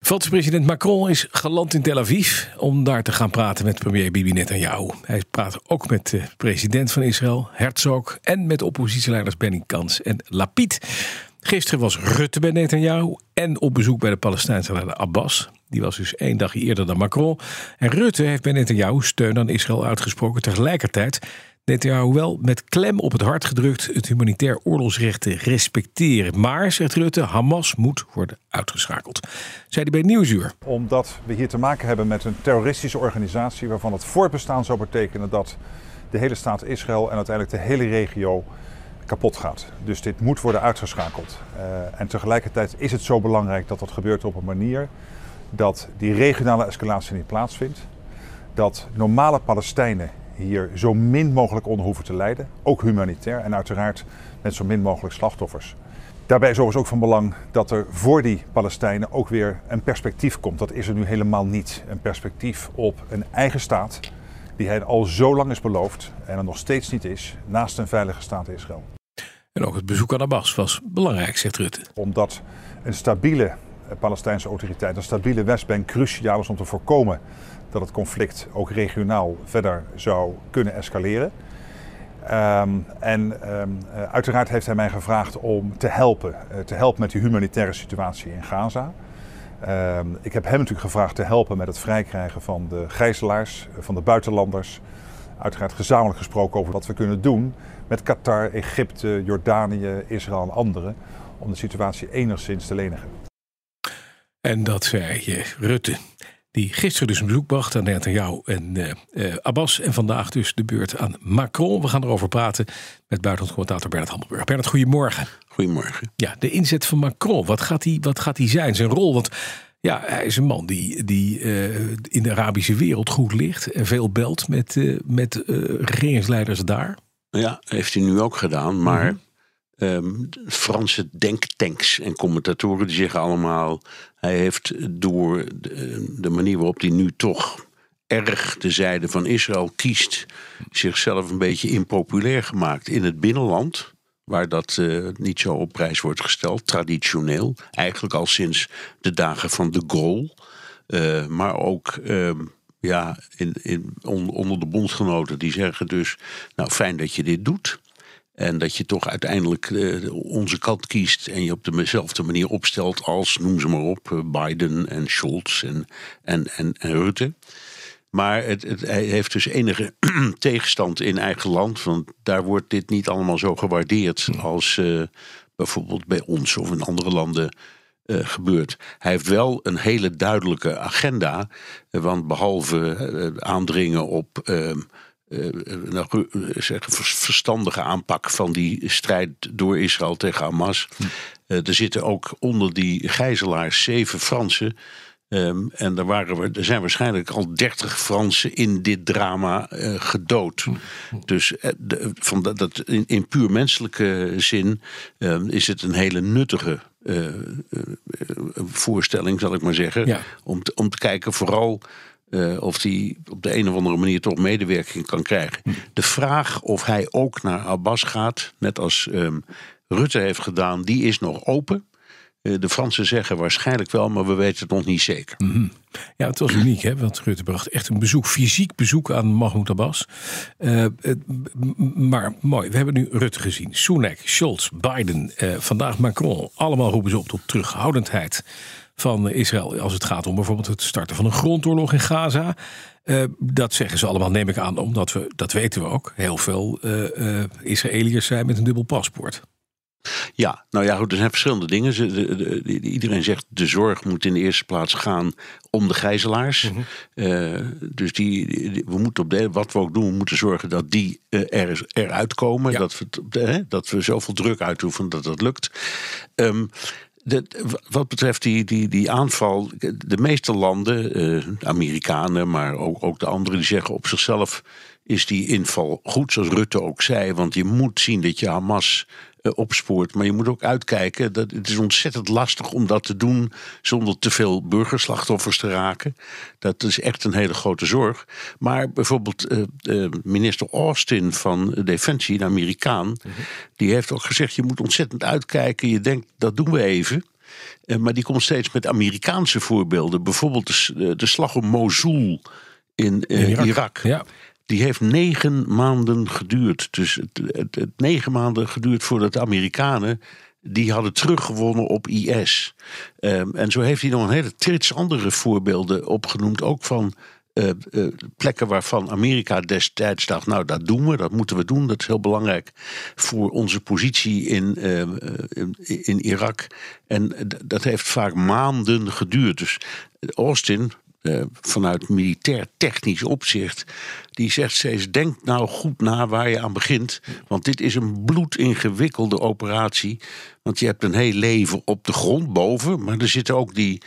Franse president Macron is geland in Tel Aviv om daar te gaan praten met premier Bibi Netanyahu. Hij praat ook met de president van Israël, Herzog, en met oppositieleiders Benny Kans en Lapid. Gisteren was Rutte bij Netanyahu en op bezoek bij de Palestijnse leider Abbas. Die was dus één dag eerder dan Macron. En Rutte heeft bij Netanyahu steun aan Israël uitgesproken. Tegelijkertijd Netanyahu wel met klem op het hart gedrukt het humanitair oorlogsrecht te respecteren. Maar, zegt Rutte, Hamas moet worden uitgeschakeld. Zei hij bij Nieuwsuur. Omdat we hier te maken hebben met een terroristische organisatie waarvan het voortbestaan zou betekenen dat de hele staat Israël en uiteindelijk de hele regio kapot gaat. Dus dit moet worden uitgeschakeld. Uh, en tegelijkertijd is het zo belangrijk dat dat gebeurt op een manier dat die regionale escalatie niet plaatsvindt. Dat normale Palestijnen hier zo min mogelijk onder hoeven te lijden. Ook humanitair en uiteraard met zo min mogelijk slachtoffers. Daarbij is overigens ook van belang dat er voor die Palestijnen ook weer een perspectief komt. Dat is er nu helemaal niet. Een perspectief op een eigen staat die hij al zo lang is beloofd en er nog steeds niet is, naast een veilige staat Israël. En ook het bezoek aan Abbas was belangrijk, zegt Rutte. Omdat een stabiele Palestijnse autoriteit, een stabiele Westbank cruciaal is om te voorkomen dat het conflict ook regionaal verder zou kunnen escaleren. Um, en um, uiteraard heeft hij mij gevraagd om te helpen, uh, te helpen met die humanitaire situatie in Gaza. Um, ik heb hem natuurlijk gevraagd te helpen met het vrijkrijgen van de gijzelaars, van de buitenlanders. Uiteraard gezamenlijk gesproken over wat we kunnen doen met Qatar, Egypte, Jordanië, Israël en anderen om de situatie enigszins te lenigen. En dat zei je, Rutte die gisteren dus een bezoek bracht aan Netanyahu en uh, Abbas. En vandaag dus de beurt aan Macron. We gaan erover praten met buitenlandcommentator Bernard Hammelburg. Bernard, goedemorgen. Goedemorgen. Ja, de inzet van Macron. Wat gaat hij wat gaat zijn? Zijn rol? Want ja, hij is een man die, die uh, in de Arabische wereld goed ligt. En veel belt met, uh, met regeringsleiders daar. Ja, heeft hij nu ook gedaan. Maar... Mm -hmm. Um, Franse denktanks en commentatoren die zeggen allemaal: hij heeft door de, manier waarop hij nu toch erg de zijde van Israël kiest, zichzelf een beetje impopulair gemaakt in het binnenland. Waar dat uh, niet zo op prijs wordt gesteld, traditioneel. Eigenlijk al sinds de dagen van de Gaulle. Uh, maar ook uh, ja, in, in, on, onder de bondgenoten die zeggen dus: Nou, fijn dat je dit doet. En dat je toch uiteindelijk uh, onze kant kiest en je op dezelfde manier opstelt als, noem ze maar op, uh, Biden en Scholz en, en, en, en Rutte. Maar het, het, hij heeft dus enige tegenstand in eigen land. Want daar wordt dit niet allemaal zo gewaardeerd als uh, bijvoorbeeld bij ons of in andere landen gebeurt. Hij heeft wel een hele duidelijke agenda. want behalve aandringen op uh, zeggen, verstandige aanpak van die strijd door Israël tegen Hamas. Hm. Uh, er zitten ook onder die gijzelaars zeven Fransen. Um, en er, waren, er zijn waarschijnlijk al dertig Fransen in dit drama uh, gedood. Hm. Dus de, van dat, dat in, in, puur menselijke zin uh, is het een hele nuttige uh, voorstelling, zal ik maar zeggen. Ja. Om, te, om te kijken vooral uh, of hij op de een of andere manier toch medewerking kan krijgen. Hm. De vraag of hij ook naar Abbas gaat, net als um, Rutte heeft gedaan, die is nog open. Uh, de Fransen zeggen waarschijnlijk wel, maar we weten het nog niet zeker. Mm -hmm. Ja, het was uniek, hè? want Rutte bracht echt een bezoek, fysiek bezoek aan Mahmoud Abbas. Uh, maar mooi, we hebben nu Rutte gezien. Sunak, Scholz, Biden, vandaag Macron. Allemaal roepen ze op tot terughoudendheid van Israël als het gaat om bijvoorbeeld het starten van een grondoorlog in Gaza. Uh, dat zeggen ze allemaal, neem ik aan, omdat we, dat weten we ook, heel veel uh, uh, Israëliërs zijn met een dubbel paspoort. Ja, nou ja, goed, er zijn verschillende dingen. De, de, de, iedereen zegt de zorg moet in de eerste plaats gaan om de gijzelaars. Mm -hmm. dus die, we moeten op de, wat we ook doen, we moeten zorgen dat die er, eruit komen. Ja. Dat, we, dat we zoveel druk uitoefenen dat dat lukt. Um, wat betreft die, die, die aanval, de meeste landen, uh, Amerikanen, maar ook, ook de anderen, die zeggen op zichzelf is die inval goed, zoals Rutte ook zei. Want je moet zien dat je Hamas opspoort. Maar je moet ook uitkijken. Dat het is ontzettend lastig om dat te doen zonder te veel burgerslachtoffers te raken. Dat is echt een hele grote zorg. Maar bijvoorbeeld uh, uh, minister Austin van Defensie, de Amerikaan, mm -hmm. die heeft ook gezegd: je moet ontzettend uitkijken. Je denkt dat doen we even. Maar die komt steeds met Amerikaanse voorbeelden. Bijvoorbeeld de, de slag om Mosul in, in Irak. Irak. Ja. Die heeft negen maanden geduurd. Dus het, het, negen maanden geduurd voordat de Amerikanen die hadden teruggewonnen op IS. Um, en zo heeft hij nog een hele trits andere voorbeelden opgenoemd, ook van uh, uh, plekken waarvan Amerika destijds dacht, nou dat doen we, dat moeten we doen, dat is heel belangrijk voor onze positie in, uh, in, in, Irak. En dat heeft vaak maanden geduurd. Dus Austin, uh, vanuit militair technisch opzicht, die zegt steeds: denk nou goed na waar je aan begint. Want dit is een bloedingewikkelde operatie. Want je hebt een heel leven op de grond boven, maar er zitten ook die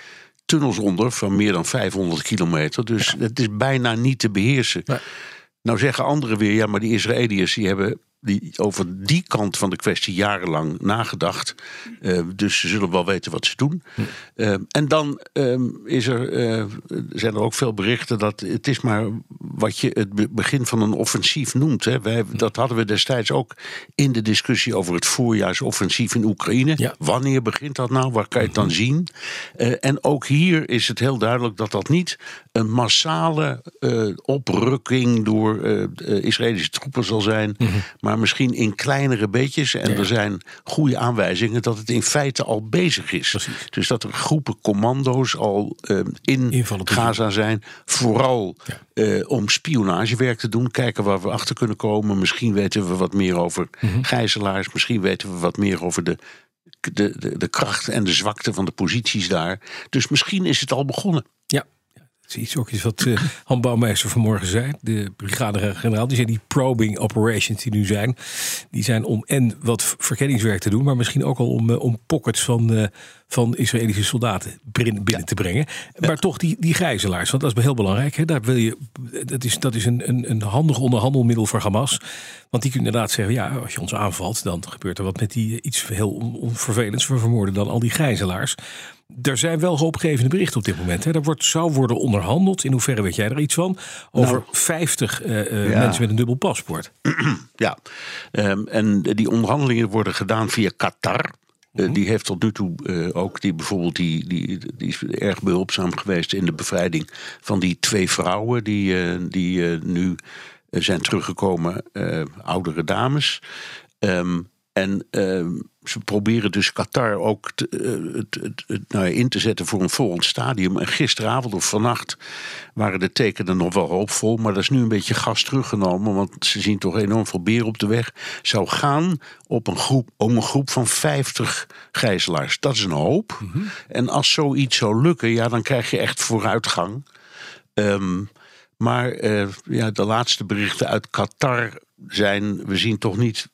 tunnels onder van meer dan 500 kilometer. Dus ja. het is bijna niet te beheersen. Nou zeggen anderen weer, ja, maar die Israëliërs die hebben die over die kant van de kwestie jarenlang nagedacht. Uh, dus ze zullen wel weten wat ze doen. Hm. Uh, en dan uh, is er, uh, zijn er ook veel berichten dat het is maar wat je het begin van een offensief noemt. Hè. Wij, Hm. dat hadden we destijds ook in de discussie over het voorjaarsoffensief in Oekraïne. Ja. Wanneer begint dat nou? Waar kan je het dan zien? Uh, en ook hier is het heel duidelijk dat dat niet een massale oprukking door Israëlische troepen zal zijn, Mhm. Maar misschien in kleinere beetjes. En Ja. er zijn goede aanwijzingen dat het in feite al bezig is. Precies. Dus dat er groepen commando's al uh, in Invallen Gaza zijn, vooral Ja. uh, om spionagewerk te doen, kijken waar we achter kunnen komen. Misschien weten we wat meer over Mhm. gijzelaars, misschien weten we wat meer over de de, de, de kracht en de zwakte van de posities daar. Dus misschien is het al begonnen. Ja. Het is iets, ook iets wat uh, Han Bouwmeester vanmorgen zei. De brigade-generaal. Die zei die probing operations die nu zijn. Die zijn om en wat verkenningswerk te doen. Maar misschien ook al om, uh, om pockets van, uh, van Israëlische soldaten binnen, binnen te brengen. Maar toch die, die gijzelaars. Want dat is heel belangrijk. Hè? Daar wil je, dat is, dat is een, een, een handig onderhandelmiddel voor Hamas. Want die kunnen inderdaad zeggen. Ja, als je ons aanvalt. Dan gebeurt er wat met die iets heel onvervelends. We vermoorden dan al die gijzelaars. Er zijn wel hoopgevende berichten op dit moment. Hè. Er wordt, zou worden onderhandeld. In hoeverre weet jij er iets van? Over Nou, 50 uh, uh, ja. mensen met een dubbel paspoort. Ja, um, en die onderhandelingen worden gedaan via Qatar. Uh, Mhm. die heeft tot nu toe uh, ook die bijvoorbeeld die, die, die is erg behulpzaam geweest in de bevrijding van die twee vrouwen die, uh, die nu zijn teruggekomen, oudere dames. Um, en ze proberen dus Qatar ook te, het, nou in te zetten voor een volgend stadium. En gisteravond of vannacht waren de tekenen nog wel hoopvol. Maar dat is nu een beetje gas teruggenomen. Want ze zien toch enorm veel beren op de weg. Zou gaan op een groep, om een groep van 50 gijzelaars. Dat is een hoop. Mhm. En als zoiets zou lukken, ja, dan krijg je echt vooruitgang. Um, maar uh, ja, de laatste berichten uit Qatar zijn, we zien toch niet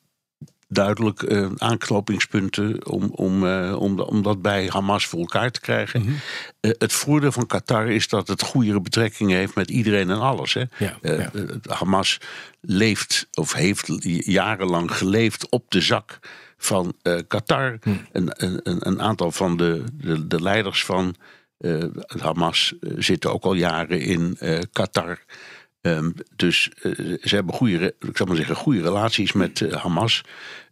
duidelijk uh, aanknopingspunten om, om, uh, om, om dat bij Hamas voor elkaar te krijgen. Mhm. Uh, het voordeel van Qatar is dat het goede betrekkingen heeft met iedereen en alles. Hè? Ja, ja. Hamas leeft of heeft jarenlang geleefd op de zak van Qatar. Een, een, een, aantal van de, de, de leiders van Hamas zitten ook al jaren in Qatar. Um, dus uh, ze hebben goede, ik zal maar zeggen, goede relaties met uh, Hamas.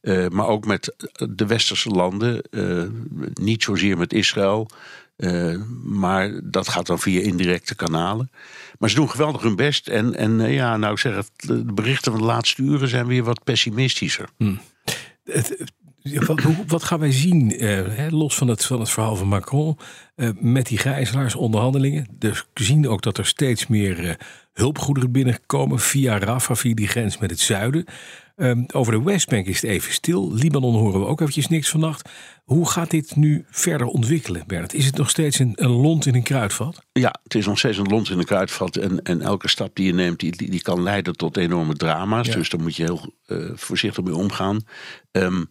Uh, maar ook met de westerse landen. niet zozeer met Israël. maar dat gaat dan via indirecte kanalen. Maar ze doen geweldig hun best. En, en ja, nou zeg, de berichten van de laatste uren zijn weer wat pessimistischer. Hmm. Het, wat, wat, gaan wij zien, hè, los van het, van het verhaal van Macron, met die gijzelaars onderhandelingen? Dus we zien ook dat er steeds meer hulpgoederen binnenkomen via Rafah, via die grens met het zuiden. Um, over de Westbank is het even stil. Libanon horen we ook eventjes niks vannacht. Hoe gaat dit nu verder ontwikkelen, Bernard? Is het nog steeds een, een lont in een kruidvat? Ja, het is nog steeds een lont in een kruidvat. En, en elke stap die je neemt, die, die, die kan leiden tot enorme drama's. Ja. Dus daar moet je heel uh, voorzichtig mee omgaan. Um,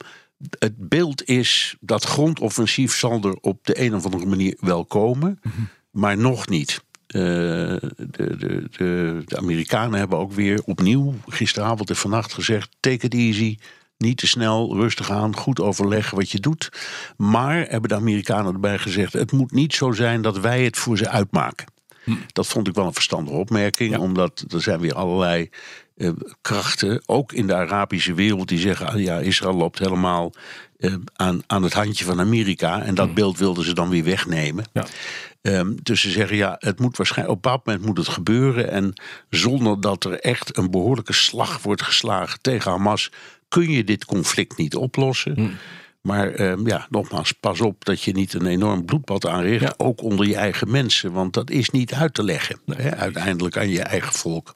het beeld is dat grondoffensief zal er op de een of andere manier wel komen. Mm-hmm. Maar nog niet. de, de, de, de Amerikanen hebben ook weer opnieuw gisteravond en vannacht gezegd: take it easy. Niet te snel, rustig aan, goed overleggen wat je doet. Maar hebben de Amerikanen erbij gezegd: het moet niet zo zijn dat wij het voor ze uitmaken. Dat vond ik wel een verstandige opmerking, omdat er zijn weer allerlei eh, krachten, ook in de Arabische wereld, die zeggen: ah, ja, Israël loopt helemaal eh, aan, aan het handje van Amerika. En dat beeld wilden ze dan weer wegnemen. Ja. Ehm, dus ze zeggen ja, het moet waarschijnlijk op een bepaald moment moet het gebeuren. En zonder dat er echt een behoorlijke slag wordt geslagen tegen Hamas, kun je dit conflict niet oplossen. Maar ehm, ja, nogmaals, pas op dat je niet een enorm bloedbad aanricht. Ja. Ook onder je eigen mensen. Want dat is niet uit te leggen. hè, uiteindelijk aan je eigen volk.